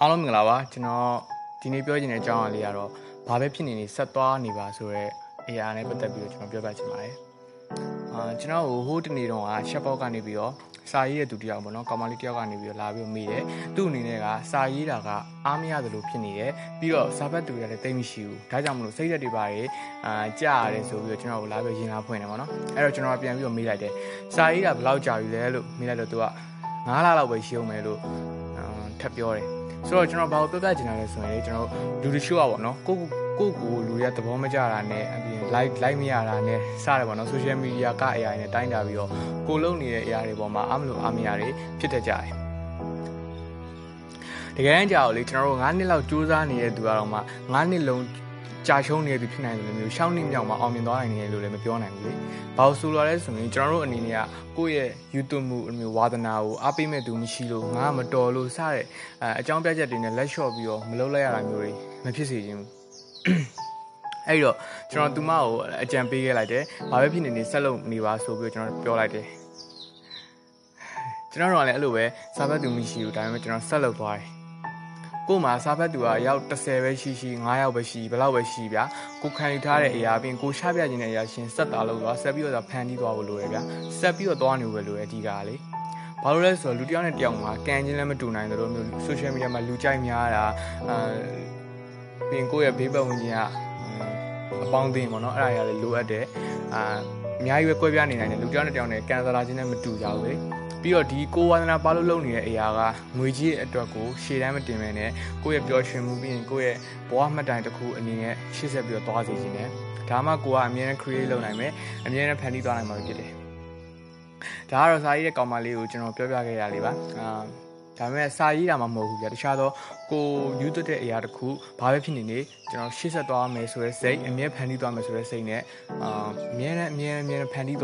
အားလုံးမင်္ဂလာပါကျွန်တော်ဒီနေ့ပြောချင်တဲ့အကြောင်းအရာလေးကတော့ဘာပဲဖြစ်နေနေဆက်သွားနေပါဆိုတော့အရာနဲ့ပတ်သက်ပြီးတော့ကျွန်တော်ပြောပြချင်ပါတယ်အာကျွန်တော်ဟိုတနေ့တော့ကရှက်ပေါက်ကနေပြီးတော့စာရေးတဲ့သူတယောက်ပေါ့နော်ကောင်မလေးတယောက်ကနေပြီးတော့လာပြီးတော့မိတယ်သူ့အနေနဲ့ကစာရေးတာကအားမရတယ်လို့ဖြစ်နေတယ်ပြီးတော့စာဖတ်သူတွေကလည်းတိတ်မရှိဘူးဒါကြောင့်မလို့စိတ်သက်တွေပါတယ်အာကြာရတယ်ဆိုပြီးတော့ကျွန်တော်ကိုလာပြီးရင်လာဖွင့်တယ်ပေါ့နော်အဲ့တော့ကျွန်တော်ပြန်ပြီးတော့မေးလိုက်တယ်စာရေးတာဘယ်လောက်ကြာပြီလဲလို့မေးလိုက်တော့သူက 9လလောက်ပဲရှိအောင်မယ်လို့ထပ်ပြောတယ်ဆိုတော့ကျွန်တော်ဘာလို့ပြောပြချင်တာလဲဆိုရင်ကျွန်တော်လူတချို့อ่ะပေါ့နော်ကိုကိုကိုလူတွေကသဘောမကျတာနဲ့အပြင် like like မရတာနဲ့စတယ်ပေါ့နော် social media ကအရာတွေနဲ့တိုင်းတာပြီးတော့ကိုလုံနေတဲ့အရာတွေပေါ်မှာအမလို့အမရတွေဖြစ်တတ်ကြတယ်တကယ်တမ်းကြာတော့လေကျွန်တော်တို့9နှစ်လောက်စူးစမ်းနေတဲ့သူကတော့မှ9နှစ်လုံး ကြာရှုံးနေတဲ့သူဖြစ်နိုင်တယ်လို့မျိုးရှောင်းနှစ်မြောက်မှာအောင်မြင်သွားနိုင်တယ်လို့လည်းမပြောနိုင်ဘူးလေ။ဘာလို့ဆိုလိုလဲဆိုရင်ကျွန်တော်တို့အနေနဲ့ကကိုယ့်ရဲ့ YouTube မှုအမျိုးဝါသနာကိုအားပေးမဲ့သူမရှိလို့ငါမတော်လို့စတဲ့အကြောင်းပြချက်တွေနဲ့လက်လျှော့ပြီးတော့မလုပ်လိုက်ရတာမျိုးတွေမဖြစ်စေချင်ဘူး။အဲ့တော့ကျွန်တော်သူမကိုအကြံပေးခဲ့လိုက်တယ်။ဘာပဲဖြစ်နေနေဆက်လုပ်နေပါဆိုပြီးတော့ကျွန်တော်ပြောလိုက်တယ်။ကျွန်တော်တို့ကလည်းအဲ့လိုပဲစာဖတ်သူမရှိဘူးဒါပေမဲ့ကျွန်တော်ဆက်လုပ်သွားတယ် ကို့မှာစားဖက်သူကရောက်30ပဲရှိရှိ9ယောက်ပဲရှိဘယ်လောက်ပဲရှိဗျာကိုခံယူထားတဲ့အရာပြင်ကိုချပြခြင်းတဲ့အရာရှင်ဆက်တာလို့သွားဆက်ပြီးတော့ဖန်တီးသွားဖို့လိုရဗျာဆက်ပြီးတော့သွားနေဖို့ပဲလိုရအဓိကကလေဘာလို့လဲဆိုတော့လူတစ်ယောက်နဲ့တစ်ယောက်မှာကန်ချင်းလည်းမတူနိုင်သလိုမျိုး social media မှာလူကြိုက်များတာအာပြင်ကိုရဲ့ဘေးပတ်ဝန်းကျင်ကအပေါင်းအသင်းပေါ့နော်အဲ့ဒါတွေကလည်းလိုအပ်တယ်အာအများကြီးပဲကွဲပြားနေနိုင်တယ်လူတစ်ယောက်နဲ့တစ်ယောက်နဲ့ကန်ဆာလာချင်းနဲ့မတူကြဘူးလေ ပြီးတော့ဒီကိုဝါသနာပါလို့လုပ်နေတဲ့အရာကငွေကြီးအတွက်ကိုရှေ့တန်းမတင်မဲနဲ့ကိုယ့်ရဲ့ပျော်ရွှင်မှုပြီးရင်ကိုယ့်ရဲ့ဘဝမှတ်တိုင်တစ်ခုအနေနဲ့ရှေ့ဆက်ပြီးတော့သွားစီခြင်းနဲ့ဒါမှကိုကအမြဲတမ်း create လုပ်နိုင်မယ်အမြဲတမ်းဖန်တီးသွားနိုင်မှာဖြစ်တယ်ဒါကတော့စာရေးတဲ့ကောင်မလေးကိုကျွန်တော်ပြောပြခဲ့ရလေးပါအာဒါပေမဲ့စာရေးတာမှမဟုတ်ဘူးဗျာတခြားသောကိုယူသွတ်တဲ့အရာတစ်ခုဘာပဲဖြစ်နေနေကျွန်တော်ရှေ့ဆက်သွားမယ်ဆိုတဲ့စိတ်အမြဲဖန်တီးသွားမယ်ဆိုတဲ့စိတ်နဲ့အာအမြဲတမ်းအမြဲအမြဲဖန်တီး